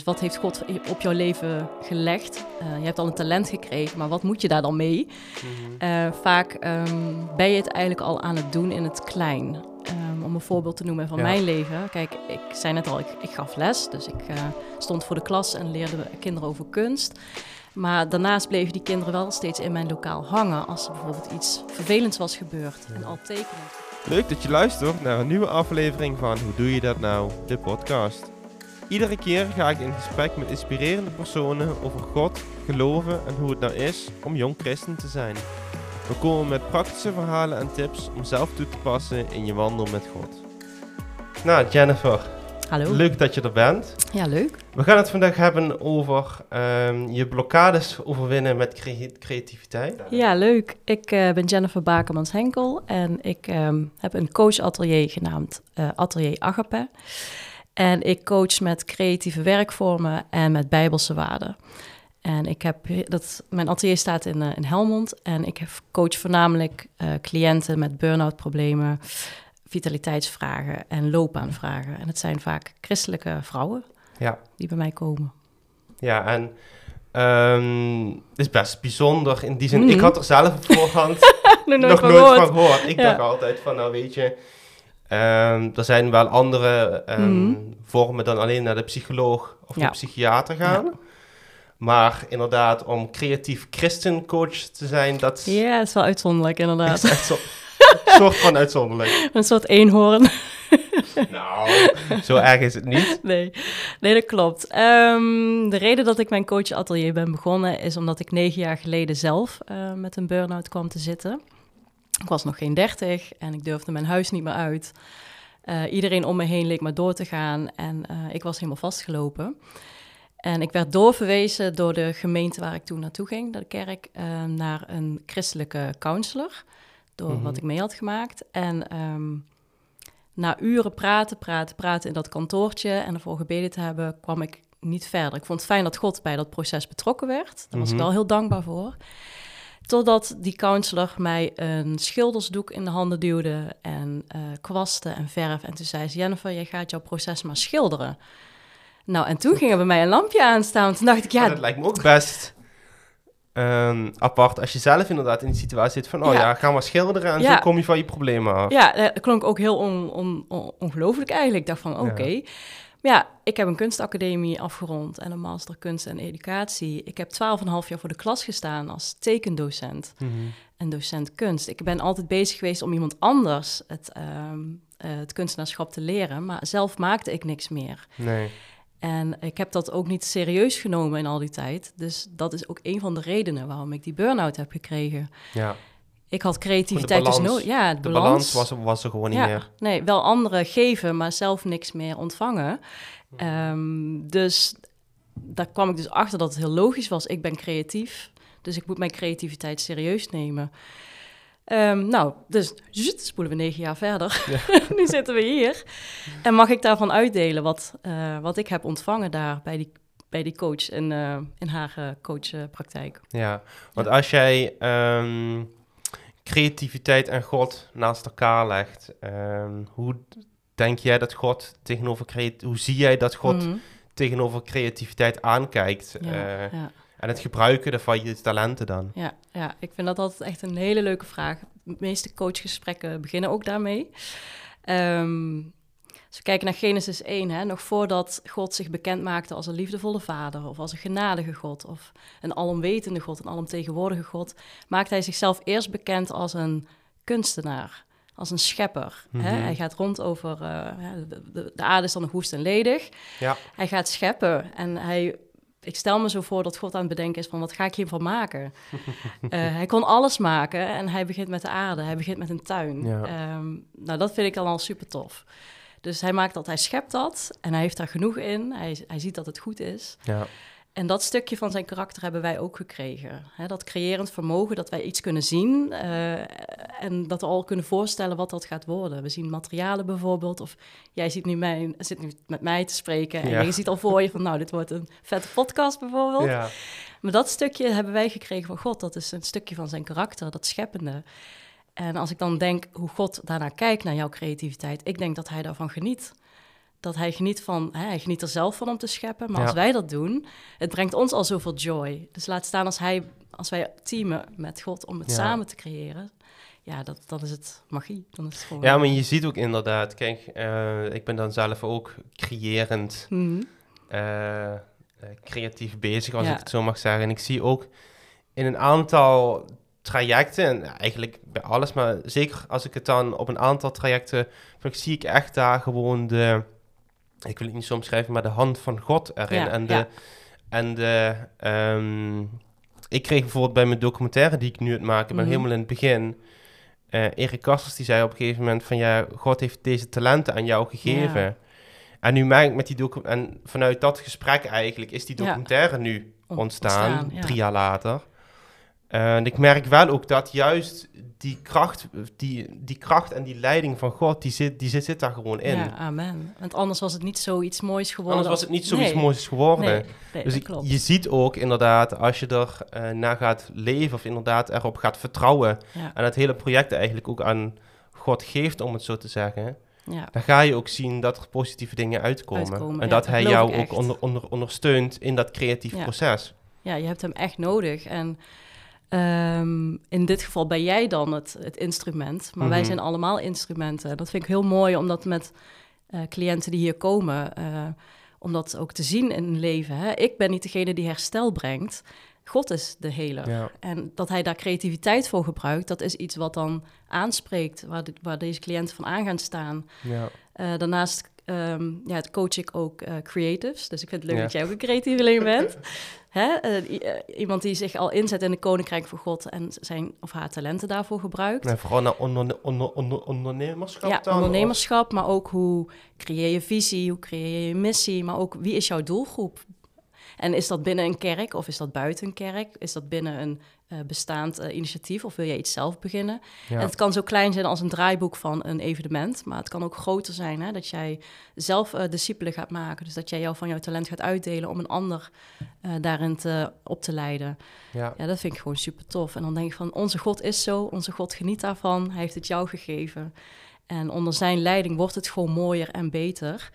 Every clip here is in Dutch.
Dus wat heeft God op jouw leven gelegd? Uh, je hebt al een talent gekregen, maar wat moet je daar dan mee? uh, vaak um, ben je het eigenlijk al aan het doen in het klein. Um, om een voorbeeld te noemen van ja. mijn leven. Kijk, ik zei net al, ik, ik gaf les. Dus ik uh, stond voor de klas en leerde kinderen over kunst. Maar daarnaast bleven die kinderen wel steeds in mijn lokaal hangen. Als er bijvoorbeeld iets vervelends was gebeurd. En al tekenen. Leuk dat je luistert naar een nieuwe aflevering van Hoe doe je dat nou? De podcast. Iedere keer ga ik in gesprek met inspirerende personen over God, geloven en hoe het nou is om jong christen te zijn. We komen met praktische verhalen en tips om zelf toe te passen in je wandel met God. Nou, Jennifer. Hallo. Leuk dat je er bent. Ja, leuk. We gaan het vandaag hebben over um, je blokkades overwinnen met cre creativiteit. Ja, leuk. Ik uh, ben Jennifer Bakermans-Henkel en ik um, heb een coachatelier genaamd uh, Atelier Agape. En ik coach met creatieve werkvormen en met bijbelse waarden. En ik heb dat, mijn atelier staat in, uh, in Helmond en ik coach voornamelijk uh, cliënten met burn-out problemen, vitaliteitsvragen en loopbaanvragen. En het zijn vaak christelijke vrouwen ja. die bij mij komen. Ja, en um, het is best bijzonder in die zin. Mm. Ik had er zelf op voorhand nog nooit, van, nooit van gehoord. Ik ja. dacht altijd van, nou weet je, Um, er zijn wel andere um, mm. vormen dan alleen naar de psycholoog of ja. de psychiater gaan. Ja. Maar inderdaad, om creatief christencoach te zijn, dat... Ja, dat is wel uitzonderlijk, inderdaad. Is zo, een soort van uitzonderlijk. Een soort eenhoorn. nou, zo erg is het niet. Nee, nee dat klopt. Um, de reden dat ik mijn coachatelier ben begonnen... is omdat ik negen jaar geleden zelf uh, met een burn-out kwam te zitten... Ik was nog geen dertig en ik durfde mijn huis niet meer uit. Uh, iedereen om me heen leek maar door te gaan en uh, ik was helemaal vastgelopen. En ik werd doorverwezen door de gemeente waar ik toen naartoe ging, de kerk, uh, naar een christelijke counselor. Door mm -hmm. wat ik mee had gemaakt. En um, na uren praten, praten, praten in dat kantoortje en ervoor gebeden te hebben, kwam ik niet verder. Ik vond het fijn dat God bij dat proces betrokken werd. Daar was mm -hmm. ik wel heel dankbaar voor. Totdat die counselor mij een schildersdoek in de handen duwde en uh, kwasten en verf. En toen zei ze, Jennifer, jij gaat jouw proces maar schilderen. Nou, en toen ging er bij mij een lampje aanstaan. Toen dacht ik, ja... dat lijkt me ook best um, apart als je zelf inderdaad in die situatie zit van... oh ja, ja ga maar schilderen en ja. zo kom je van je problemen af. Ja, dat klonk ook heel on, on, on, ongelooflijk eigenlijk. Ik dacht van, oké... Okay. Maar ja, ik heb een kunstacademie afgerond en een master kunst en educatie. Ik heb 12,5 jaar voor de klas gestaan als tekendocent mm -hmm. en docent kunst. Ik ben altijd bezig geweest om iemand anders het, um, uh, het kunstenaarschap te leren, maar zelf maakte ik niks meer. Nee. En ik heb dat ook niet serieus genomen in al die tijd. Dus dat is ook een van de redenen waarom ik die burn-out heb gekregen. Ja. Ik had creativiteit balans, dus nodig. Ja, de, de balans, balans was, was, er gewoon niet ja, meer. Nee, wel anderen geven, maar zelf niks meer ontvangen. Um, dus daar kwam ik dus achter dat het heel logisch was. Ik ben creatief, dus ik moet mijn creativiteit serieus nemen. Um, nou, dus zut, spoelen we negen jaar verder. Ja. nu zitten we hier. En mag ik daarvan uitdelen wat, uh, wat ik heb ontvangen daar bij die, bij die coach in, uh, in haar uh, coachpraktijk. Ja, want ja. als jij um, creativiteit en God naast elkaar legt, um, hoe denk jij dat God tegenover creativiteit, hoe zie jij dat God mm -hmm. tegenover creativiteit aankijkt? Ja, uh, ja. En het gebruiken van je talenten dan? Ja, ja, ik vind dat altijd echt een hele leuke vraag. De meeste coachgesprekken beginnen ook daarmee. Um, als we kijken naar Genesis 1, hè, nog voordat God zich bekend maakte als een liefdevolle vader, of als een genadige God, of een alomwetende God, een alomtegenwoordige God, maakte hij zichzelf eerst bekend als een kunstenaar, als een schepper. Mm -hmm. hè? Hij gaat rond over, uh, de, de, de, aarde is dan nog woest en ledig. Ja. Hij gaat scheppen en hij ik stel me zo voor dat God aan het bedenken is van wat ga ik hiervan maken? uh, hij kon alles maken en hij begint met de aarde, hij begint met een tuin. Ja. Um, nou, dat vind ik dan al super tof. Dus hij maakt dat, hij schept dat en hij heeft daar genoeg in. Hij, hij ziet dat het goed is. Ja. En dat stukje van zijn karakter hebben wij ook gekregen. Dat creërend vermogen, dat wij iets kunnen zien uh, en dat we al kunnen voorstellen wat dat gaat worden. We zien materialen bijvoorbeeld, of jij ziet nu mij, zit nu met mij te spreken en ja. je ziet al voor je van, nou, dit wordt een vette podcast bijvoorbeeld. Ja. Maar dat stukje hebben wij gekregen van God. Dat is een stukje van zijn karakter, dat scheppende. En als ik dan denk hoe God daarnaar kijkt, naar jouw creativiteit, ik denk dat hij daarvan geniet. dat hij geniet van, hè, hij geniet er zelf van om te scheppen. Maar als wij dat doen, het brengt ons al zoveel joy. Dus laat staan als, hij, als wij teamen met God om het samen te creëren. Ja, dat, dat is het magie. Dan is het gewoon... Ja, maar je ziet ook inderdaad, kijk, uh, ik ben dan zelf ook creërend, mm creatief bezig, als ik het zo mag zeggen. En ik zie ook in een aantal trajecten, en eigenlijk bij alles, maar zeker als ik het dan op een aantal trajecten, zie ik echt daar gewoon de ik wil het niet zo omschrijven, maar de hand van God erin. en de, en de ehm, ik kreeg bijvoorbeeld bij mijn documentaire die ik nu het maken ben, mhm. helemaal in het begin. Uh, Erik Kasters die zei op een gegeven moment van ja, God heeft deze talenten aan jou gegeven. En nu merk ik met die documentaire, en vanuit dat gesprek eigenlijk is die documentaire nu ontstaan, drie jaar later. En ik merk wel ook dat juist die kracht, die, die kracht en die leiding van God, die zit, die zit, zit daar gewoon in. Ja, amen. Want anders was het niet zoiets moois geworden. Anders was het niet zoiets moois geworden. Nee, dus je ziet ook inderdaad, als je er uh, naar gaat leven of inderdaad erop gaat vertrouwen en het hele project eigenlijk ook aan God geeft, om het zo te zeggen, ja. dan ga je ook zien dat er positieve dingen uitkomen. en dat hij jou ook onder, onder, ondersteunt in dat creatief proces. Ja, je hebt hem echt nodig. En Ehm, in dit geval ben jij dan het, het instrument, maar wij mhm. zijn allemaal instrumenten. Dat vind ik heel mooi, omdat met uh, cliënten die hier komen, uh, om dat ook te zien in hun leven. Hè? Ik ben niet degene die herstel brengt. God is de heler. En dat hij daar creativiteit voor gebruikt, dat is iets wat dan aanspreekt, waar, waar deze cliënten van aan gaan staan. Ja. Uh, daarnaast um, ja, coach ik ook uh, creatives. Dus ik vind het leuk dat jij ook een creatieveling bent. Hè? Uh, iemand die zich al inzet in de koninkrijk van God en zijn of haar talenten daarvoor gebruikt. Nee, vooral naar onder, onder, onder, ondernemerschap. Ja, ondernemerschap, maar ook hoe creëer je visie, hoe creëer je missie, maar ook wie is jouw doelgroep? En is dat binnen een kerk of is dat buiten een kerk? Is dat binnen een uh, bestaand uh, initiatief of wil je iets zelf beginnen? En het kan zo klein zijn als een draaiboek van een evenement, maar het kan ook groter zijn hè? dat jij zelf uh, discipelen gaat maken. Dus dat jij jou van jouw talent gaat uitdelen om een ander daarin te, op te leiden. Ja. ja, dat vind ik gewoon super tof. En dan denk ik van onze God is zo, onze God geniet daarvan, hij heeft het jou gegeven. En onder zijn leiding wordt het gewoon mooier en beter.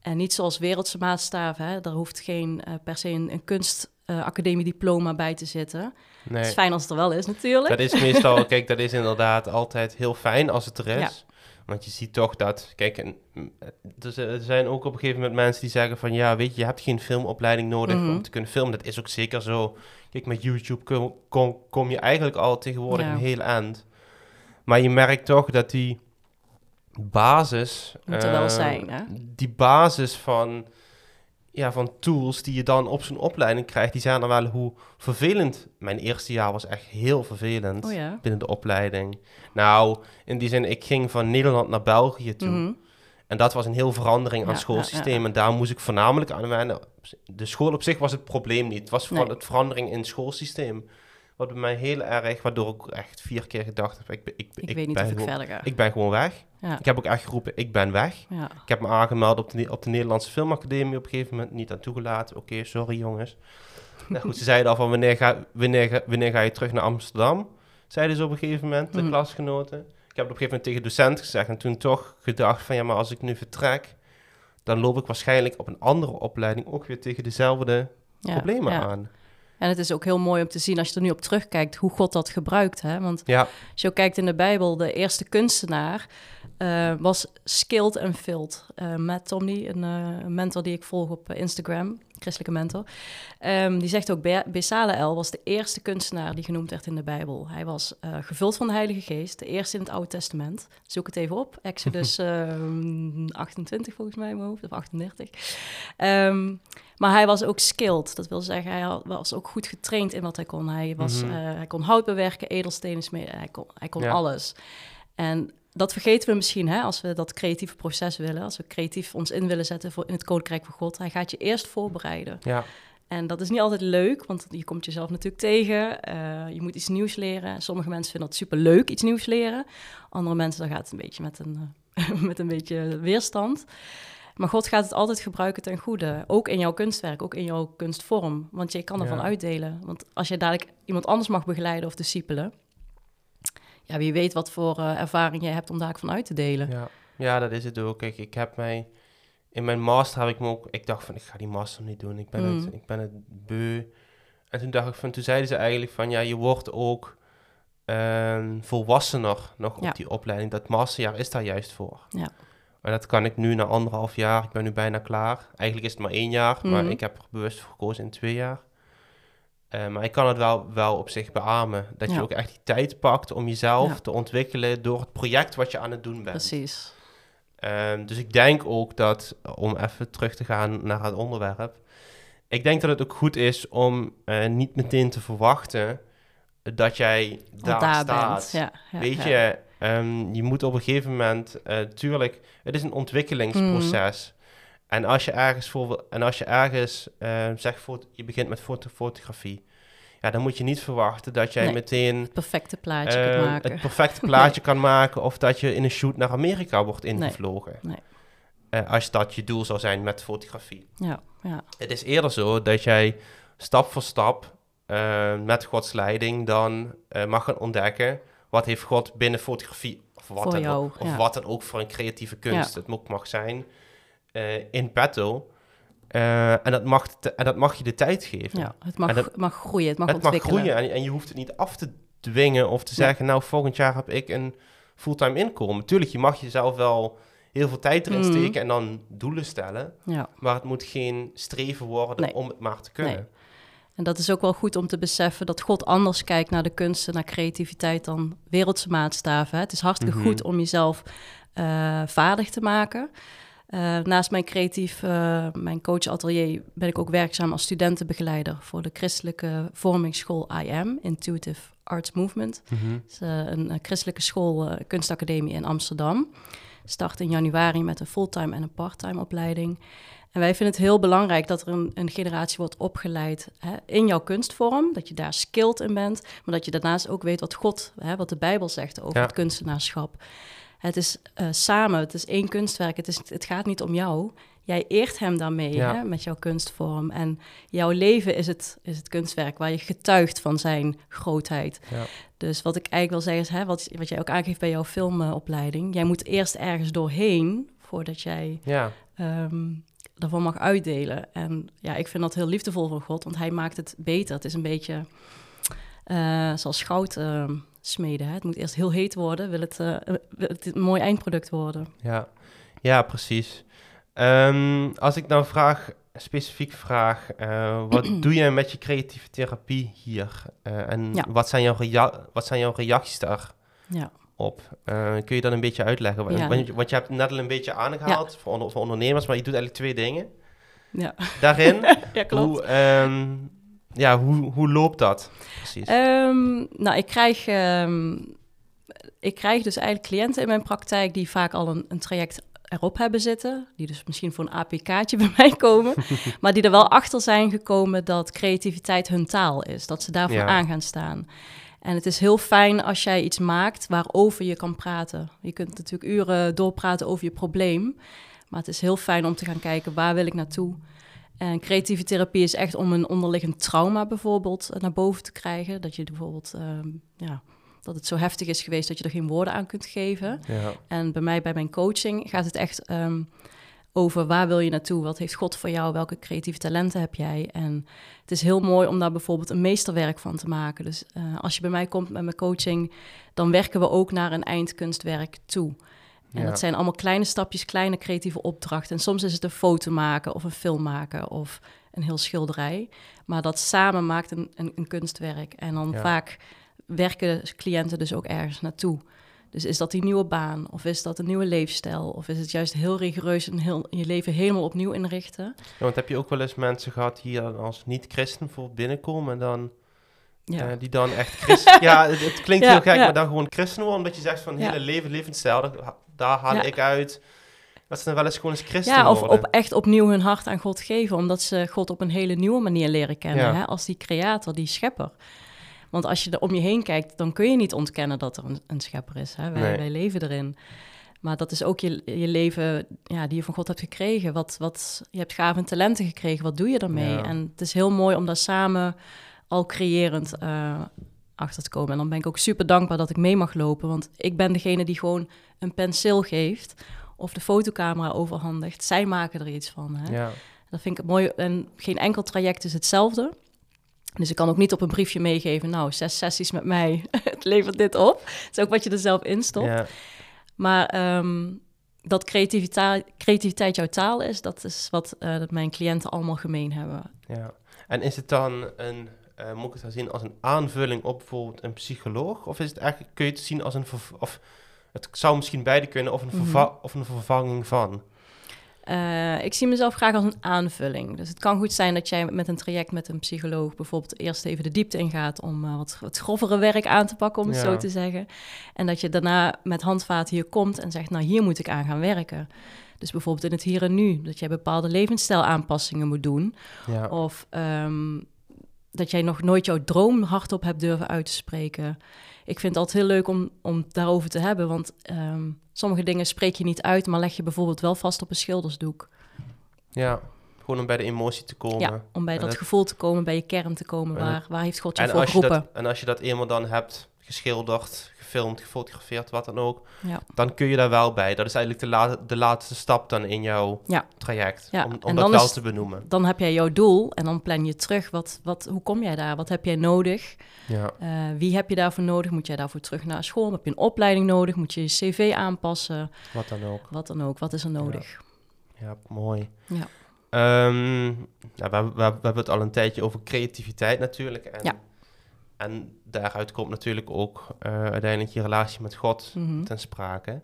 En niet zoals wereldse maatstaven, hè? daar hoeft geen per se een, een kunst uh, academiediploma bij te zitten. Nee. Het is fijn als het er wel is, natuurlijk. Dat is meestal, kijk, dat is inderdaad altijd heel fijn als het er is. Want je ziet toch dat, kijk, en, er zijn ook op een gegeven moment mensen die zeggen van, ja, weet je, je hebt geen filmopleiding nodig mhm. om te kunnen filmen. Dat is ook zeker zo. Kijk, met YouTube kom, kom, kom je eigenlijk al tegenwoordig een heel eind. Maar je merkt toch dat die basis... Moet er wel zijn, hè? Die basis van ja, van tools die je dan op zo'n opleiding krijgt, die zijn dan wel hoe vervelend. Mijn eerste jaar was echt heel vervelend oh ja. binnen de opleiding. Nou, in die zin, ik ging van Nederland naar België toe. Mhm. En dat was een heel verandering aan het schoolsysteem. en daar moest ik voornamelijk aan wennen. De school op zich was het probleem niet. Het was vooral het verandering in het schoolsysteem. Wat bij mij heel erg, waardoor ik echt vier keer gedacht heb, ik, ik, ik, ik weet niet ben of ik verder ga. Ik ben gewoon weg. Ja. Ik heb ook echt geroepen, ik ben weg. Ja. Ik heb me aangemeld op de, op de Nederlandse Filmacademie op een gegeven moment, niet aan toegelaten. Oké, sorry jongens. nou goed, ze zeiden al van, wanneer ga, wanneer, wanneer ga je terug naar Amsterdam? Zeiden ze op een gegeven moment, de mm. klasgenoten. Ik heb op een gegeven moment tegen de docent gezegd en toen toch gedacht van, ja, maar als ik nu vertrek, dan loop ik waarschijnlijk op een andere opleiding ook weer tegen dezelfde problemen aan. En het is ook heel mooi om te zien als je er nu op terugkijkt hoe God dat gebruikt. Hè? Want ja. als je kijkt in de Bijbel, de eerste kunstenaar uh, was skilled en filled. Uh, Matt Tomney, een, uh, mentor die ik volg op Instagram, christelijke mentor. Um, die zegt ook, Be Bezalel was de eerste kunstenaar die genoemd werd in de Bijbel. Hij was gevuld van de Heilige Geest, de eerste in het Oude Testament. Zoek het even op, Exodus 28 volgens mij, mijn hoofd, of 38. Um, ehm, maar hij was ook skilled. Dat wil zeggen, hij was ook goed getraind in wat hij kon. Hij, was, mm hij kon hout bewerken, edelstenen smeden, hij kon, hij kon alles. En dat vergeten we misschien hè, als we dat creatieve proces willen. Als we creatief ons in willen zetten voor in het koninkrijk van God. Hij gaat je eerst voorbereiden. Ja. En dat is niet altijd leuk, want je komt jezelf natuurlijk tegen. Uh, je moet iets nieuws leren. Sommige mensen vinden het super leuk, iets nieuws leren. Andere mensen, dan gaat het een beetje met een, uh, met een beetje weerstand. Maar God gaat het altijd gebruiken ten goede. Ook in jouw kunstwerk, ook in jouw kunstvorm. Want je kan ervan uitdelen. Want als je dadelijk iemand anders mag begeleiden of discipelen... Ja, wie weet wat voor uh, ervaring jij hebt om daar van uit te delen. Ja. ja, dat is het ook. Kijk, ik heb mij in mijn master heb ik me ook, ik dacht van, ik ga die master niet doen, ik ben, het, Mm. ik ben het beu. En toen dacht ik van, toen zeiden ze eigenlijk van, ja, je wordt ook ehm, volwassener nog Ja. op die opleiding. Dat masterjaar is daar juist voor. Ja. Maar dat kan ik nu na anderhalf jaar, ik ben nu bijna klaar. Eigenlijk is het maar één jaar, maar Mhm. ik heb er bewust voor gekozen in twee jaar. Eh, maar ik kan het wel, wel op zich beamen. Dat je ook echt die tijd pakt om jezelf Ja. te ontwikkelen door het project wat je aan het doen bent. Precies. Ehm, dus ik denk ook dat, om even terug te gaan naar het onderwerp, ik denk dat het ook goed is om eh, niet meteen te verwachten dat jij daar, daar staat. bent. Ja, ja, Weet je, ehm, je moet op een gegeven moment, eh tuurlijk, het is een ontwikkelingsproces. Mhm. En als je ergens voor, en als je ergens, eh, zeg, foto, je begint met foto, fotografie, ja, dan moet je niet verwachten dat jij Nee. meteen Het perfecte plaatje eh, kunt maken. het perfecte plaatje kan maken of dat je in een shoot naar Amerika wordt ingevlogen. Nee. Eh, als dat je doel zou zijn met fotografie. Ja, ja. Het is eerder zo dat jij stap voor stap eh, met Gods leiding dan eh, mag gaan ontdekken wat heeft God binnen fotografie of wat, Voor dan, jou, ook, of ja. wat dan ook voor een creatieve kunst Ja. het ook mag zijn eh, in petto. Eh, en, dat mag te- en dat mag je de tijd geven. ja. Het mag, dat- mag groeien, het mag het mag ontwikkelen. groeien en, en je hoeft het niet af te dwingen of te zeggen, nou volgend jaar heb ik een fulltime inkomen. Tuurlijk, je mag jezelf wel heel veel tijd erin Mhm. steken en dan doelen stellen, Ja. maar het moet geen streven worden Nee. om het maar te kunnen. Nee. En dat is ook wel goed om te beseffen dat God anders kijkt naar de kunsten, naar creativiteit dan wereldse maatstaven. Het is hartstikke Mhm. goed om jezelf eh, vaardig te maken. Eh, naast mijn creatief, eh, mijn coach atelier, ben ik ook werkzaam als studentenbegeleider voor de christelijke vormingsschool IM, Intuitive Arts Movement. Mhm. Is eh, een, christelijke school, kunstacademie in Amsterdam. Start in januari met een fulltime en een parttime opleiding. En wij vinden het heel belangrijk dat er een, een generatie wordt opgeleid hè, in jouw kunstvorm. Dat je daar skilled in bent. Maar dat je daarnaast ook weet wat God, hè, wat de Bijbel zegt over Ja. het kunstenaarschap. Het is eh, samen, het is één kunstwerk. Het, is, het gaat niet om jou. Jij eert hem daarmee Ja. hè, met jouw kunstvorm. En jouw leven is het, is het kunstwerk waar je getuigt van zijn grootheid. Ja. Dus wat ik eigenlijk wil zeggen is, hè, wat, wat jij ook aangeeft bij jouw filmopleiding. Jij moet eerst ergens doorheen voordat jij Ja, ehm daarvan mag uitdelen. En ja, ik vind dat heel liefdevol van God, want hij maakt het beter. Het is een beetje eh, zoals goud ehm, smeden. Hè? Het moet eerst heel heet worden, wil het, eh, wil het een mooi eindproduct worden. ja. ja precies. Ehm, als ik nou vraag, specifiek vraag, eh, wat doe je met je creatieve therapie hier? Eh, en Ja. wat, zijn jouw rea- wat zijn jouw reacties daarop? Ja, Eh, kun je dat een beetje uitleggen? Want- Ja. Want, je- want je hebt net al een beetje aangehaald voor, onder- voor ondernemers, maar je doet eigenlijk twee dingen. ja. Daarin, ja klopt. hoe, ehm, ja, hoe, hoe loopt dat precies? Ehm, nou, ik krijg, ehm, ik krijg dus eigenlijk cliënten in mijn praktijk die vaak al een, een traject erop hebben zitten. Die dus misschien voor een APK'tje bij mij komen. maar die er wel achter zijn gekomen dat creativiteit hun taal is. Dat ze daarvoor Ja. aan gaan staan. En het is heel fijn als jij iets maakt waarover je kan praten. Je kunt natuurlijk uren doorpraten over je probleem. Maar het is heel fijn om te gaan kijken waar wil ik naartoe. En creatieve therapie is echt om een onderliggend trauma bijvoorbeeld eh, naar boven te krijgen. Dat je bijvoorbeeld, ehm, ja, dat het zo heftig is geweest dat je er geen woorden aan kunt geven. ja. En bij mij, bij mijn coaching, gaat het echt ehm, over waar wil je naartoe? Wat heeft God voor jou? Welke creatieve talenten heb jij? En het is heel mooi om daar bijvoorbeeld een meesterwerk van te maken. Dus eh, als je bij mij komt met mijn coaching, dan werken we ook naar een eindkunstwerk toe. En Ja. dat zijn allemaal kleine stapjes, kleine creatieve opdrachten. En soms is het een foto maken of een film maken of een heel schilderij. Maar dat samen maakt een, een, een kunstwerk. En dan Ja. vaak werken cliënten dus ook ergens naartoe. Dus is dat die nieuwe baan? Of is dat een nieuwe leefstijl? Of is het juist heel rigoureus en heel, je leven helemaal opnieuw inrichten? Ja, want heb je ook wel eens mensen gehad hier als niet-christen voor binnenkomen en dan, Ja, eh, die dan echt christen... ja, het, het klinkt Ja, heel gek, ja. maar dan gewoon christen worden, omdat je zegt van hele leven, levensstijl, daar, daar haal ik uit. Dat ze dan wel eens gewoon eens christen ja of worden. op, echt opnieuw hun hart aan God geven, omdat ze God op een hele nieuwe manier leren kennen. Hè? Als die creator, die schepper. Want als je er om je heen kijkt, dan kun je niet ontkennen dat er een, een schepper is. Hè? Wij, Nee. wij leven erin. Maar dat is ook je, je leven ja, die je van God hebt gekregen. Wat, wat, je hebt gaven en talenten gekregen, wat doe je daarmee? En het is heel mooi om daar samen al creërend eh, achter te komen. En dan ben ik ook super dankbaar dat ik mee mag lopen. Want ik ben degene die gewoon een penseel geeft of de fotocamera overhandigt. Zij maken er iets van. Hè? Ja. Dat vind ik mooi. En geen enkel traject is hetzelfde. Dus ik kan ook niet op een briefje meegeven, nou, zes sessies met mij, het levert dit op. Het is ook wat je er zelf in stopt. Ja. Maar ehm, dat creativiteit, creativiteit jouw taal is, dat is wat uh, dat mijn cliënten allemaal gemeen hebben. Ja, en is het dan een, uh, moet ik het zien als een aanvulling op bijvoorbeeld een psycholoog? Of is het eigenlijk, kun je het zien als een, of het zou misschien beide kunnen, of een, mhm. of een vervanging van? Uh, ik zie mezelf graag als een aanvulling. Dus het kan goed zijn dat jij met een traject met een psycholoog bijvoorbeeld eerst even de diepte ingaat om uh, wat, wat grovere werk aan te pakken, om het zo te zeggen. En dat je daarna met handvaten hier komt en zegt, nou hier moet ik aan gaan werken. Dus bijvoorbeeld in het hier en nu, dat jij bepaalde levensstijlaanpassingen moet doen. Ja. Of um, dat jij nog nooit jouw droom hardop hebt durven uit te spreken. Ik vind het altijd heel leuk om, om daarover te hebben, want um, sommige dingen spreek je niet uit, maar leg je bijvoorbeeld wel vast op een schildersdoek. Ja, gewoon om bij de emotie te komen. Ja, om bij dat, gevoel te komen, bij je kern te komen. Waar, waar heeft God je voor geroepen? en als je dat eenmaal dan hebt geschilderd, gefilmd, gefotografeerd, wat dan ook, ja. dan kun je daar wel bij. Dat is eigenlijk de, la de laatste stap dan in jouw ja. traject, ja. om, om dat wel te benoemen. Dan heb jij jouw doel en dan plan je terug. Wat, wat, hoe kom jij daar? Wat heb jij nodig? Ja. Uh, wie heb je daarvoor nodig? Moet jij daarvoor terug naar school? Heb je een opleiding nodig? Moet je je cv aanpassen? Wat dan ook. Wat dan ook. Wat is er nodig? Ja, mooi. Ja. Um, nou, we, we, we, hebben het al een tijdje over creativiteit natuurlijk. En ja en daaruit komt natuurlijk ook uh, uiteindelijk je relatie met God mm ten sprake.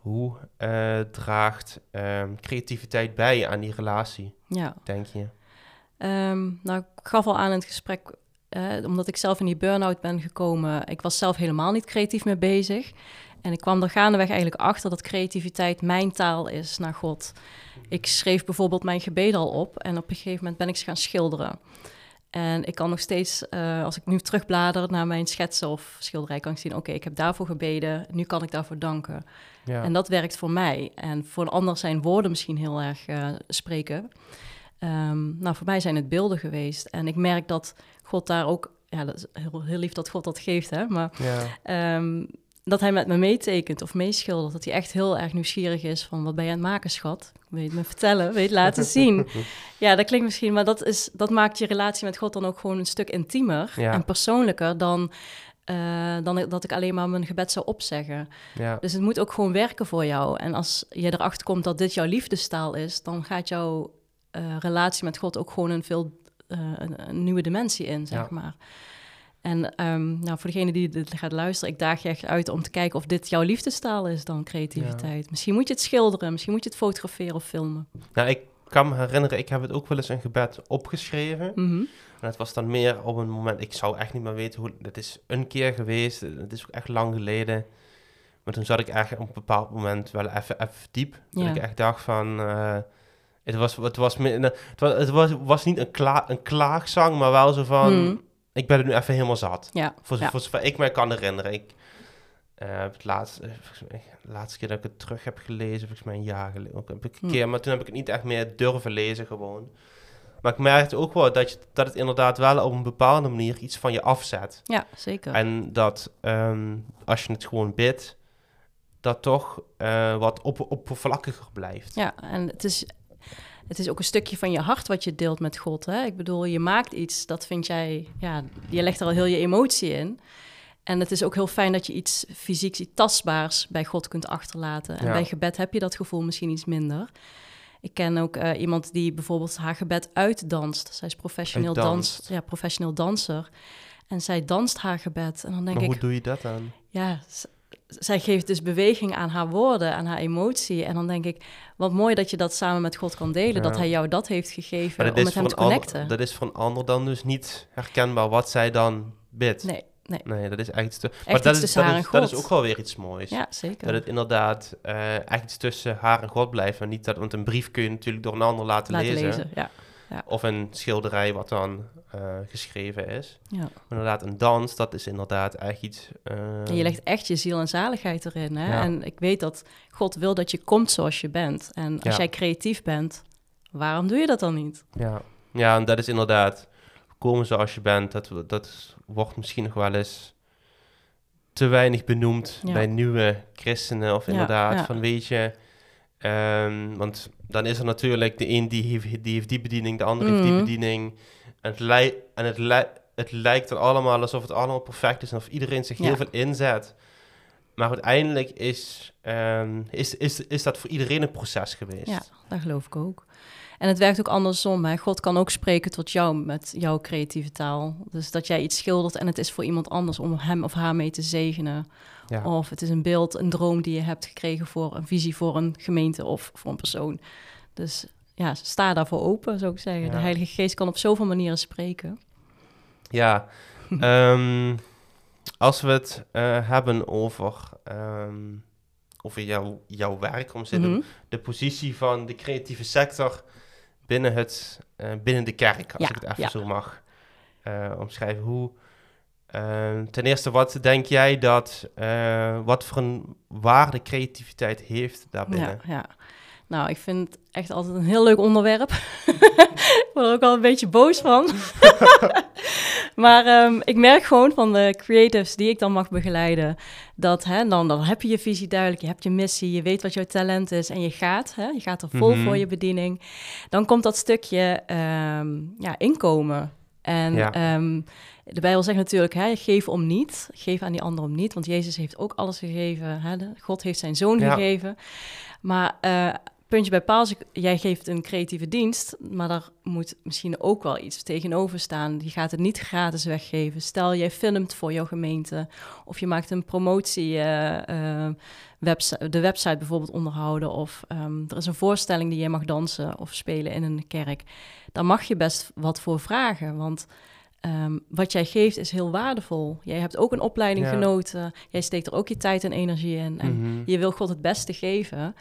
Hoe uh, draagt um, creativiteit bij aan die relatie, ja. denk je? Um, nou, ik gaf al aan in het gesprek, uh, omdat ik zelf in die burn-out ben gekomen. Ik was zelf helemaal niet creatief mee bezig. En ik kwam er gaandeweg eigenlijk achter dat creativiteit mijn taal is naar God. Ik schreef bijvoorbeeld mijn gebeden al op en op een gegeven moment ben ik ze gaan schilderen. En ik kan nog steeds, uh, als ik nu terugblader naar mijn schetsen of schilderij, kan ik zien: oké, ik heb daarvoor gebeden, nu kan ik daarvoor danken. Ja. En dat werkt voor mij. En voor een ander zijn woorden misschien heel erg uh, spreken. Um, nou, voor mij zijn het beelden geweest. En ik merk dat God daar ook, ja, dat is heel, heel lief dat God dat geeft, hè. Maar ja. um, dat hij met me meetekent of meeschildert. Dat hij echt heel erg nieuwsgierig is van wat ben je aan het maken, schat? Weet me vertellen, weet laten zien. ja, dat klinkt misschien, maar dat, is, dat maakt je relatie met God dan ook gewoon een stuk intiemer en persoonlijker dan, uh, dan dat ik alleen maar mijn gebed zou opzeggen. Ja. Dus het moet ook gewoon werken voor jou. En als je erachter komt dat dit jouw liefdestaal is, dan gaat jouw uh, relatie met God ook gewoon een veel uh, een, nieuwe dimensie in, zeg maar. En um, nou, voor degene die dit gaat luisteren, ik daag je echt uit om te kijken of dit jouw liefdestaal is dan creativiteit. Misschien moet je het schilderen, misschien moet je het fotograferen of filmen. Nou, ik kan me herinneren, ik heb het ook wel eens een gebed opgeschreven. Mm En het was dan meer op een moment, ik zou echt niet meer weten hoe, het is een keer geweest, het is ook echt lang geleden. Maar toen zat ik eigenlijk op een bepaald moment wel even, even diep. Dat ik echt dacht van, uh, het was, het was, het was, het was, was niet een, kla een klaagzang, maar wel zo van... Mhm ik ben er nu even helemaal zat. Ja. Voor, voor zover ik me kan herinneren. Ik uh, het laatste, eh, de laatste keer dat ik het terug heb gelezen, volgens mij een jaar geleden. Ook heb ik een hm. keer, maar toen heb ik het niet echt meer durven lezen gewoon. Maar ik merkte ook wel dat, je, dat het inderdaad wel op een bepaalde manier iets van je afzet. Ja, zeker. En dat um, als je het gewoon bidt, dat toch uh, wat op, oppervlakkiger blijft. Ja, en het is het is ook een stukje van je hart wat je deelt met God. Hè? Ik bedoel, je maakt iets, dat vind jij, ja, je legt er al heel je emotie in. En het is ook heel fijn dat je iets fysieks, iets tastbaars bij God kunt achterlaten. En bij gebed heb je dat gevoel misschien iets minder. Ik ken ook uh, iemand die bijvoorbeeld haar gebed uitdanst. Zij is professioneel, dans, ja, professioneel danser. En zij danst haar gebed. En dan denk maar ik, hoe doe je dat dan? Ja, zij geeft dus beweging aan haar woorden, aan haar emotie. En dan denk ik, wat mooi dat je dat samen met God kan delen. Dat hij jou dat heeft gegeven om met hem te connecten. dat is voor een ander dan dus niet herkenbaar wat zij dan bidt. Nee, nee. Nee, dat is echt iets te... maar dat is, dat, is, dat is ook wel weer iets moois. Ja, zeker. Dat het inderdaad uh, echt iets tussen haar en God blijft. En niet dat, want een brief kun je natuurlijk door een ander laten, laten lezen. lezen ja. Of een schilderij wat dan uh, geschreven is. Ja. Inderdaad, een dans, dat is inderdaad echt iets... Uh... je legt echt je ziel en zaligheid erin. Hè? En ik weet dat God wil dat je komt zoals je bent. En als jij creatief bent, waarom doe je dat dan niet? Ja, ja en dat is inderdaad... Komen zoals je bent, dat, dat wordt misschien nog wel eens te weinig benoemd bij nieuwe christenen. Of inderdaad, van weet je Um, want dan is er natuurlijk de een die heeft die, heeft die bediening, de ander heeft die mhm. bediening. En het, li en het, li het lijkt er allemaal alsof het allemaal perfect is en of iedereen zich heel veel inzet. Maar uiteindelijk is, um, is, is, is dat voor iedereen een proces geweest. Ja, dat geloof ik ook. En het werkt ook andersom. Hè? God kan ook spreken tot jou met jouw creatieve taal. Dus dat jij iets schildert en het is voor iemand anders om hem of haar mee te zegenen. Ja. Of het is een beeld, een droom die je hebt gekregen voor een visie voor een gemeente of voor een persoon. Dus ja, sta daarvoor open, zou ik zeggen. De Heilige Geest kan op zoveel manieren spreken. Ja, um, als we het uh, hebben over, um, over jouw, jouw werk, om mm de positie van de creatieve sector binnen, het, uh, binnen de kerk, als ik het even zo mag uh, omschrijven. Hoe, ten eerste, wat denk jij dat, wat voor een waarde creativiteit heeft daarbinnen? Ja, ja. Nou, ik vind het echt altijd een heel leuk onderwerp. ik word er ook al een beetje boos van. maar um, ik merk gewoon van de creatives die ik dan mag begeleiden, dat hè, dan, dan heb je je visie duidelijk, je hebt je missie, je weet wat jouw talent is en je gaat, hè, je gaat er vol voor mhm. je bediening. Dan komt dat stukje um, ja, inkomen. En ja. Um, de Bijbel zegt natuurlijk, hè, geef om niet, geef aan die ander om niet, want Jezus heeft ook alles gegeven. Hè, God heeft zijn zoon gegeven. Maar uh, puntje bij paal, jij geeft een creatieve dienst, maar daar moet misschien ook wel iets tegenover staan. Je gaat het niet gratis weggeven. Stel, jij filmt voor jouw gemeente of je maakt een promotie, uh, website, de website bijvoorbeeld onderhouden of ehm, er is een voorstelling die jij mag dansen of spelen in een kerk. Daar mag je best wat voor vragen, want ehm, wat jij geeft is heel waardevol. Jij hebt ook een opleiding genoten. Jij steekt er ook je tijd en energie in. En mhm. je wil God het beste geven.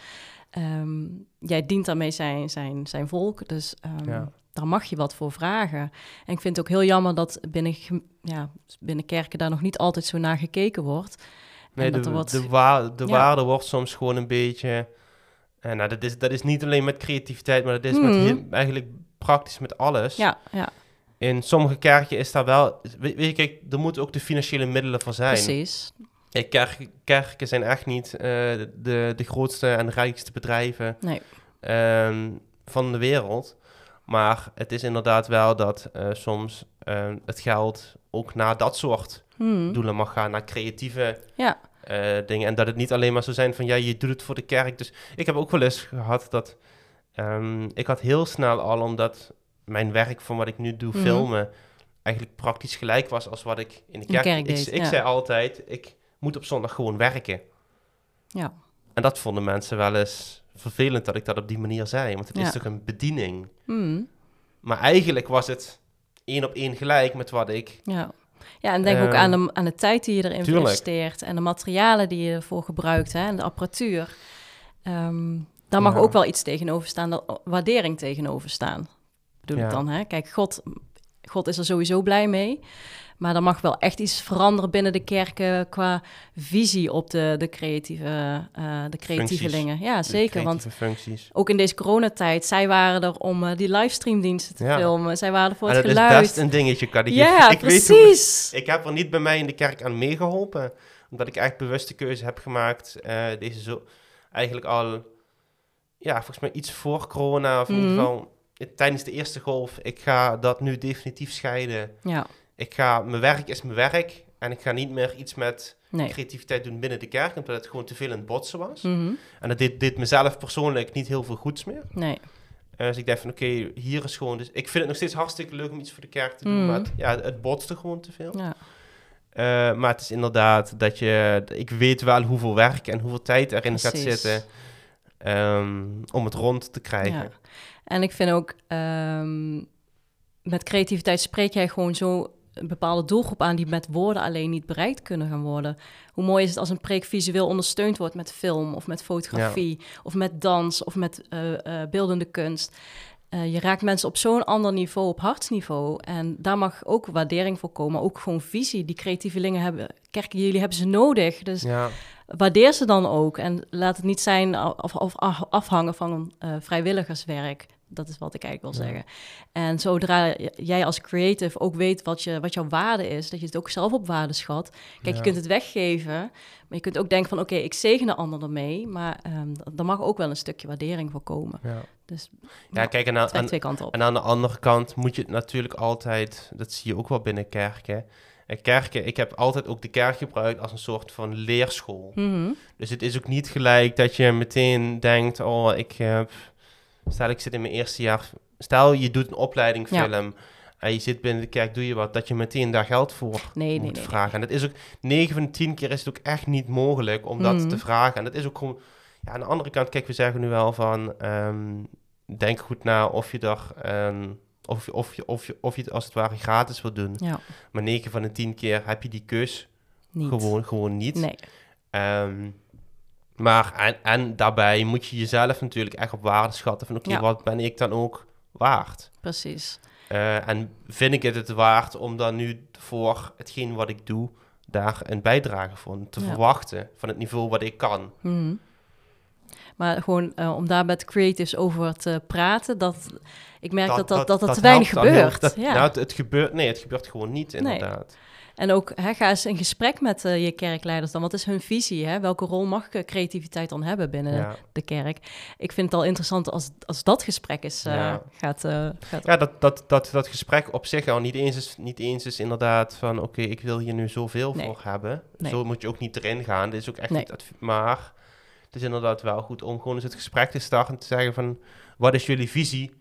Ehm, jij dient daarmee zijn, zijn, zijn volk, dus um, daar mag je wat voor vragen. En ik vind het ook heel jammer dat binnen, ja, binnen kerken daar nog niet altijd zo naar gekeken wordt. Nee, de, de, wa de waarde wordt soms gewoon een beetje... En eh, nou, dat, is, dat is niet alleen met creativiteit, maar dat is met hmm. eigenlijk praktisch met alles. Ja, ja. In sommige kerken is daar wel... Weet, je, kijk, er moeten ook de financiële middelen voor zijn. Precies. Kerk, kerken zijn echt niet uh, de, de grootste en rijkste bedrijven nee. um, van de wereld. Maar het is inderdaad wel dat uh, soms uh, het geld ook naar dat soort hmm. doelen mag gaan, naar creatieve ja. dingen. En dat het niet alleen maar zo zijn van ja, je doet het voor de kerk. Dus ik heb ook wel eens gehad dat um, ik had heel snel al, omdat mijn werk van wat ik nu doe, hmm. filmen, eigenlijk praktisch gelijk was als wat ik in de kerk, kerk deed. Ik, ik zei altijd, ik moet op zondag gewoon werken. Ja. En dat vonden mensen wel eens vervelend dat ik dat op die manier zei. Want het is toch een bediening. Mm. Maar eigenlijk was het één op één gelijk met wat ik... Ja. Ja, en denk ook aan de, aan de tijd die je erin investeert en de materialen die je ervoor gebruikt hè, en de apparatuur. Um, daar mag ook wel iets tegenover staan, dat waardering tegenover staan. Bedoel ik dan, hè? Kijk, God, God is er sowieso blij mee. Maar er mag wel echt iets veranderen binnen de kerken qua visie op de, de creatieve, uh, de creatievelingen. Ja, zeker. Want functies. ook in deze coronatijd, zij waren er om uh, die livestreamdiensten te filmen. Zij waren er voor het dat geluid. Dat is best een dingetje, kan ik Ja, ik precies. Weet ik heb er niet bij mij in de kerk aan meegeholpen. Omdat ik echt bewuste keuze heb gemaakt. Uh, deze zo eigenlijk al, ja, volgens mij iets voor corona. Of in ieder mhm. geval tijdens de eerste golf. Ik ga dat nu definitief scheiden. Ja ik ga, mijn werk is mijn werk. En ik ga niet meer iets met creativiteit doen binnen de kerk, omdat het gewoon te veel in het botsen was. Mhm. En dat dit, dit mezelf persoonlijk niet heel veel goeds meer. Nee. Uh, dus ik dacht van, oké, hier is gewoon... Dus ik vind het nog steeds hartstikke leuk om iets voor de kerk te doen, mhm. maar het, ja, het botste gewoon te veel. Ja. Uh, maar het is inderdaad dat je... Ik weet wel hoeveel werk en hoeveel tijd erin gaat zitten um, om het rond te krijgen. Ja. En ik vind ook... Um, met creativiteit spreek jij gewoon zo een bepaalde doelgroep aan die met woorden alleen niet bereikt kunnen gaan worden. Hoe mooi is het als een preek visueel ondersteund wordt met film of met fotografie of met dans of met uh, uh, beeldende kunst. Uh, je raakt mensen op zo'n ander niveau, op hartsniveau. En daar mag ook waardering voor komen. Ook gewoon visie. Die creatievelingen hebben, kerken, jullie hebben ze nodig. Dus ja. waardeer ze dan ook. En laat het niet zijn of, of afhangen van vrijwilligerswerk Dat is wat ik eigenlijk wil zeggen. En zodra jij als creative ook weet wat, je, wat jouw waarde is, dat je het ook zelf op waarde schat. Kijk, je kunt het weggeven, maar je kunt ook denken van oké, ik zegen de ander ermee, maar um, er mag ook wel een stukje waardering voor komen. Ja. Dus ja, kijk, en aan, twee kanten op. en aan de andere kant moet je het natuurlijk altijd, dat zie je ook wel binnen kerken kerken, ik heb altijd ook de kerk gebruikt als een soort van leerschool. Mhm. Dus het is ook niet gelijk dat je meteen denkt, oh, ik heb, stel ik zit in mijn eerste jaar, stel je doet een opleiding film en je zit binnen de kerk, doe je wat, dat je meteen daar geld voor nee, moet nee, vragen. En dat is ook, 9 van de 10 keer is het ook echt niet mogelijk om dat mhm. te vragen. En dat is ook gewoon, ja, aan de andere kant, kijk, we zeggen nu wel van, ehm, denk goed na of je daar... Um, of, of, je, of, je, of je het als het ware gratis wil doen. Ja. Maar 9 van de 10 keer heb je die keus niet. Gewoon, gewoon niet. Nee. Ehm, maar en, en daarbij moet je jezelf natuurlijk echt op waarde schatten van oké, wat ben ik dan ook waard? Precies. Uh, en vind ik het het waard om dan nu voor hetgeen wat ik doe, daar een bijdrage van te verwachten, van het niveau wat ik kan. Mm maar gewoon uh, om daar met creatives over te praten, dat ik merk dat dat, dat, dat, te weinig gebeurt. Ja. Nou, het, gebeurt. Nee, het gebeurt gewoon niet, inderdaad. En ook, hè, ga eens in gesprek met uh, je kerkleiders dan. Wat is hun visie? Hè? Welke rol mag creativiteit dan hebben binnen de kerk? Ik vind het al interessant als, als dat gesprek is, uh, ja. gaat, uh, gaat... Ja, dat, dat, dat, dat gesprek op zich al niet eens is, niet eens is inderdaad van... oké, ik wil hier nu zoveel voor hebben. Zo moet je ook niet erin gaan. Dit is ook echt niet... Maar het is inderdaad wel goed om gewoon eens het gesprek te starten en te zeggen van... wat is jullie visie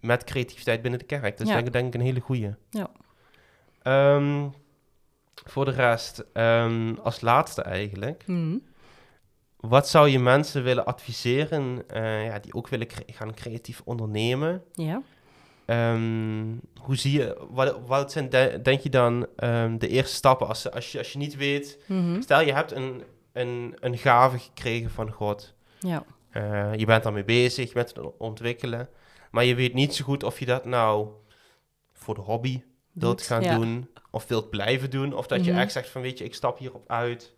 met creativiteit binnen de kerk? Dat is denk, denk, ik een hele goede. Ja. Ehm, voor de rest, um, als laatste eigenlijk... Mm. Wat zou je mensen willen adviseren uh, ja, die ook willen gaan creatief ondernemen? Ja. Um, hoe zie je, wat, wat zijn, denk je dan, de eerste stappen als, als, je, als je niet weet, mm -hmm. stel je hebt een, een, een gave gekregen van God. Ja. Uh, je bent daarmee bezig, met het ontwikkelen. Maar je weet niet zo goed of je dat nou voor de hobby wilt gaan doen. Of wilt blijven doen. Of dat je mhm. echt zegt van weet je, ik stap hierop uit.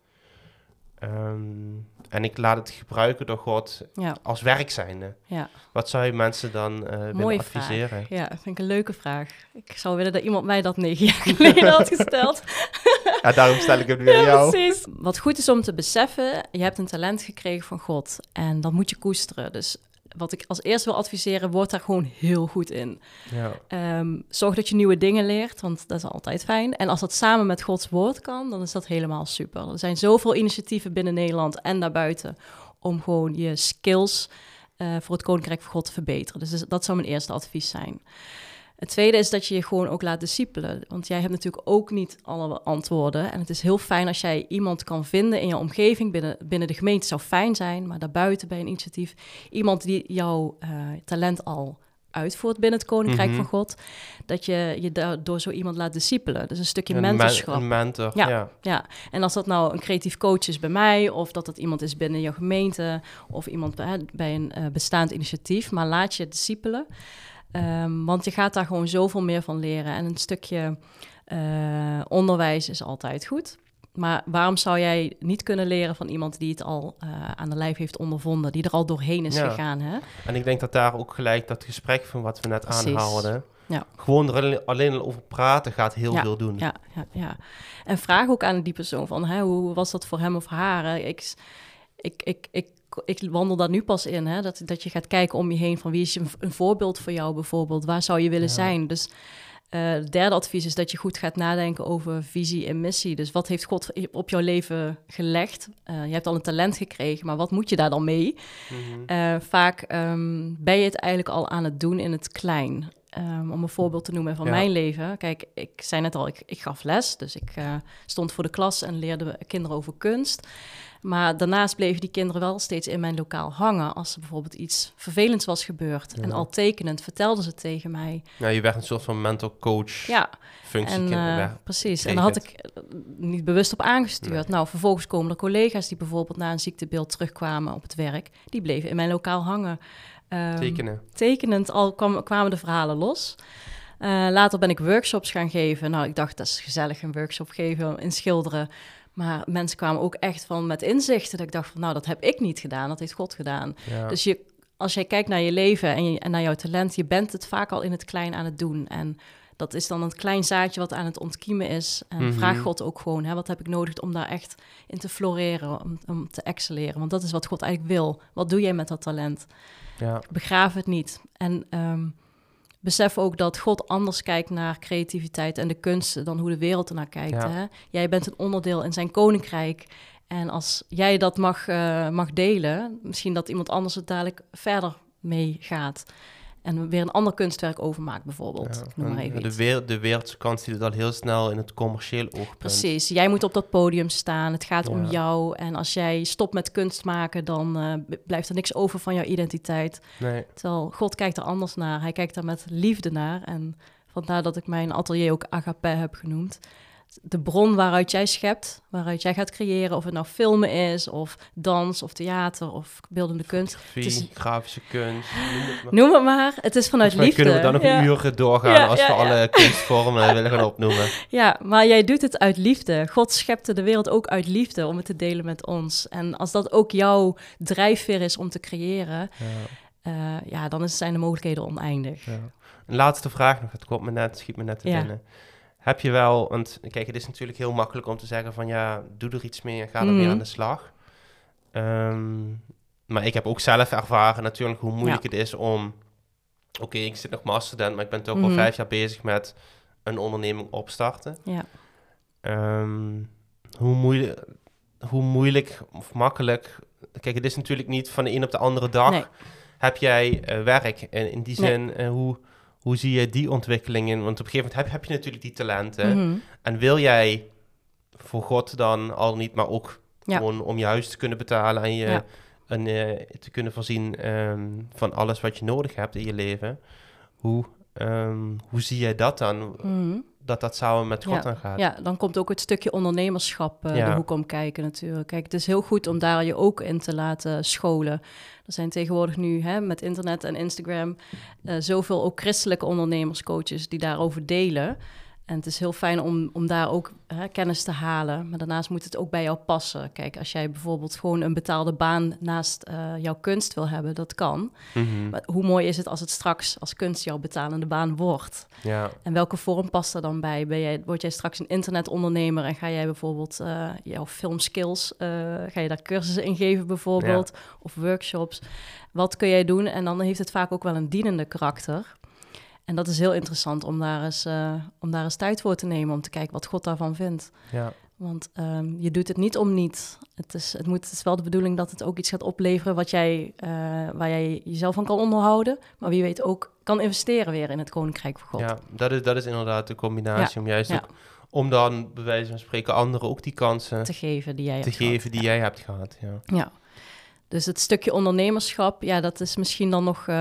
Um, en ik laat het gebruiken door God ja. als werk zijnde. Ja. Wat zou je mensen dan uh, willen adviseren? Vraag. Ja, dat vind ik een leuke vraag. Ik zou willen dat iemand mij dat negen jaar geleden had gesteld. ja, daarom stel ik nu aan jou. Precies. Wat goed is om te beseffen, je hebt een talent gekregen van God. En dat moet je koesteren. Dus wat ik als eerste wil adviseren, word daar gewoon heel goed in. Ja. Ehm, zorg dat je nieuwe dingen leert, want dat is altijd fijn. En als dat samen met Gods woord kan, dan is dat helemaal super. Er zijn zoveel initiatieven binnen Nederland en daarbuiten om gewoon je skills uh, voor het Koninkrijk van God te verbeteren. Dus dat zou mijn eerste advies zijn. Het tweede is dat je je gewoon ook laat discipelen. Want jij hebt natuurlijk ook niet alle antwoorden. En het is heel fijn als jij iemand kan vinden in je omgeving, binnen, binnen de gemeente zou fijn zijn, maar daarbuiten bij een initiatief, iemand die jouw uh, talent al uitvoert binnen het Koninkrijk mhm. van God, dat je je door zo iemand laat discipelen. Dus een stukje mentorschap. een mentor, ja, ja, ja. En als dat nou een creatief coach is bij mij, of dat dat iemand is binnen jouw gemeente, of iemand bij, bij een uh, bestaand initiatief, maar laat je discipelen. Um, want je gaat daar gewoon zoveel meer van leren. En een stukje uh, onderwijs is altijd goed. Maar waarom zou jij niet kunnen leren van iemand die het al uh, aan de lijf heeft ondervonden, die er al doorheen is gegaan? Hè? En ik denk dat daar ook gelijk dat gesprek van wat we net aanhaalden, ja. gewoon er alleen al over praten gaat heel veel doen. Ja, ja, ja. En vraag ook aan die persoon van, hè, hoe was dat voor hem of haar? Ik, ik, ik, ik ik wandel daar nu pas in, hè, dat, dat je gaat kijken om je heen van wie is een, een voorbeeld voor jou bijvoorbeeld, waar zou je willen zijn? Dus uh, het derde advies is dat je goed gaat nadenken over visie en missie. Dus wat heeft God op jouw leven gelegd? Uh, je hebt al een talent gekregen, maar wat moet je daar dan mee? Mhm. uh, vaak um, ben je het eigenlijk al aan het doen in het klein. Um, om een voorbeeld te noemen van mijn leven. Kijk, ik zei net al, ik, ik gaf les. Dus ik stond voor de klas en leerde kinderen over kunst. Maar daarnaast bleven die kinderen wel steeds in mijn lokaal hangen. Als er bijvoorbeeld iets vervelends was gebeurd. En al tekenend vertelden ze tegen mij. Ja, je werd een soort van mental coach. Ja, functie. En, uh, precies. En daar had ik eh, niet bewust op aangestuurd. Nou, vervolgens komen er collega's die bijvoorbeeld na een ziektebeeld terugkwamen op het werk. Die bleven in mijn lokaal hangen. Um, Tekenen. Tekenend al kwam, kwamen de verhalen los. Uh, later ben ik workshops gaan geven. Nou, ik dacht, dat is gezellig, een workshop geven in schilderen. Maar mensen kwamen ook echt van met inzichten. Dat ik dacht van, nou, dat heb ik niet gedaan. Dat heeft God gedaan. Dus je, als jij kijkt naar je leven en, je, en naar jouw talent, je bent het vaak al in het klein aan het doen. En dat is dan een klein zaadje wat aan het ontkiemen is. En mhm. vraag God ook gewoon, hè, wat heb ik nodig om daar echt in te floreren, om, om te excelleren? Want dat is wat God eigenlijk wil. Wat doe jij met dat talent? Ja. Begraaf het niet. En ehm, besef ook dat God anders kijkt naar creativiteit en de kunsten dan hoe de wereld ernaar kijkt. Hè? Jij bent een onderdeel in zijn koninkrijk. En als jij dat mag, uh, mag delen, misschien dat iemand anders het dadelijk verder mee gaat. En weer een ander kunstwerk overmaakt, bijvoorbeeld. noem maar even de, wereld, de wereldse kant ziet het al heel snel in het commercieel oogpunt. Precies. Jij moet op dat podium staan. Het gaat om jou. En als jij stopt met kunst maken, dan uh, blijft er niks over van jouw identiteit. Nee. Terwijl God kijkt er anders naar. Hij kijkt er met liefde naar. En vandaar dat ik mijn atelier ook Agape heb genoemd de bron waaruit jij schept, waaruit jij gaat creëren, of het nou filmen is, of dans, of theater, of beeldende kunst. het is, grafische kunst, noem het maar. het is vanuit liefde. kunnen we dan nog een uur doorgaan als we alle kunstvormen willen gaan opnoemen. Ja, maar jij doet het uit liefde. God schepte de wereld ook uit liefde om het te delen met ons. En als dat ook jouw drijfveer is om te creëren, ja, uh, ja dan zijn de mogelijkheden oneindig. Een laatste vraag nog, het komt me net, schiet me net te binnen heb je wel, want kijk, het is natuurlijk heel makkelijk om te zeggen van ja, doe er iets mee en ga er weer mhm. aan de slag. Ehm, maar ik heb ook zelf ervaren natuurlijk hoe moeilijk het is om, oké, ik zit nog masterstudent, maar ik ben toch al mhm. vijf jaar bezig met een onderneming opstarten. Ja. Ehm, hoe, moeilijk, hoe moeilijk of makkelijk, kijk, het is natuurlijk niet van de een op de andere dag heb jij uh, werk. En in die zin, nee. uh, hoe hoe zie je die ontwikkelingen? Want op een gegeven moment heb, heb je natuurlijk die talenten. Mhm. En wil jij voor God dan al niet, maar ook gewoon om je huis te kunnen betalen en je en, uh, te kunnen voorzien ehm, van alles wat je nodig hebt in je leven. Hoe, um, hoe zie jij dat dan? Mhm. Dat dat samen met God ja. gaat. Ja, dan komt ook het stukje ondernemerschap uh, de hoek om kijken natuurlijk. Kijk, het is heel goed om daar je ook in te laten scholen. Er zijn tegenwoordig nu hè, met internet en Instagram uh, zoveel ook christelijke ondernemerscoaches die daarover delen. En het is heel fijn om, om daar ook hè, kennis te halen. Maar daarnaast moet het ook bij jou passen. Kijk, als jij bijvoorbeeld gewoon een betaalde baan naast uh, jouw kunst wil hebben, dat kan. Mhm. Maar hoe mooi is het als het straks als kunst jouw betalende baan wordt? Ja. En welke vorm past er dan bij? Ben jij, word jij straks een internetondernemer en ga jij bijvoorbeeld uh, jouw filmskills, uh, ga je daar cursussen in geven bijvoorbeeld? Of workshops? Wat kun jij doen? En dan heeft het vaak ook wel een dienende karakter. En dat is heel interessant om daar, eens, uh, om daar eens tijd voor te nemen, om te kijken wat God daarvan vindt. Ja. Want um, je doet het niet om niet. Het is, het, moet, het is wel de bedoeling dat het ook iets gaat opleveren wat jij, uh, waar jij jezelf van kan onderhouden. Maar wie weet ook kan investeren weer in het Koninkrijk van God. Ja, dat is, dat is inderdaad de combinatie om juist ook, om dan bij wijze van spreken anderen ook die kansen te geven die jij te hebt geven gehad. die jij hebt gehad. Ja. Dus het stukje ondernemerschap, ja, dat is misschien dan nog, uh,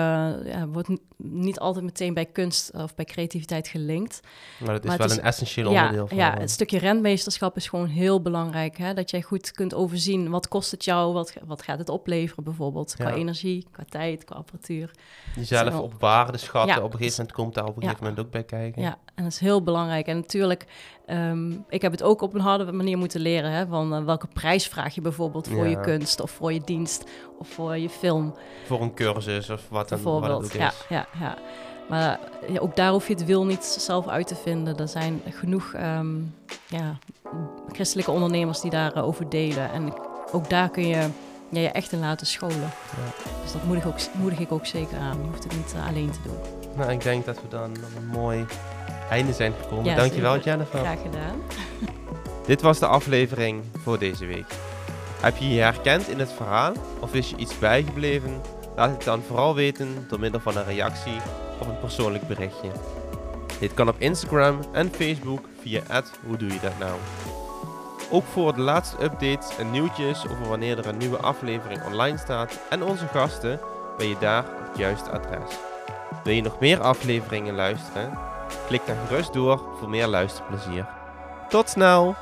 ja, wordt niet altijd meteen bij kunst of bij creativiteit gelinkt. Maar het is wel een essentieel onderdeel van. Ja, het stukje rentmeesterschap is gewoon heel belangrijk. Hè? Dat jij goed kunt overzien, wat kost het jou, wat, wat gaat het opleveren bijvoorbeeld, qua energie, qua tijd, qua apparatuur. Jezelf op waarde schatten, op een gegeven moment komt daar op een gegeven moment ook bij kijken. Ja, en dat is heel belangrijk. En natuurlijk, um, ik heb het ook op een harde manier moeten leren, hè, van uh, welke prijs vraag je bijvoorbeeld voor je kunst of voor je dienst of voor je film. Voor een cursus of wat dan Bijvoorbeeld, wat ja, ja, ja. Maar ja, ook daar hoef je het wil niet zelf uit te vinden. Er zijn genoeg um, ja, christelijke ondernemers die daarover delen. En ook daar kun je ja, je echt in laten scholen. Ja. Dus dat moedig, ook, moedig ik ook zeker aan. Je hoeft het niet uh, alleen te doen. Nou, ik denk dat we dan een mooi einde zijn gekomen. Ja, Dankjewel, zeker. Jennifer. Graag gedaan. Dit was de aflevering voor deze week. Heb je je herkend in het verhaal of is je iets bijgebleven? Laat het dan vooral weten door middel van een reactie of een persoonlijk berichtje. Dit kan op Instagram en Facebook via hoe doe je dat nou. Ook voor de laatste updates en nieuwtjes over wanneer er een nieuwe aflevering online staat en onze gasten ben je daar op het juiste adres. Wil je nog meer afleveringen luisteren? Klik dan gerust door voor meer luisterplezier. Tot snel!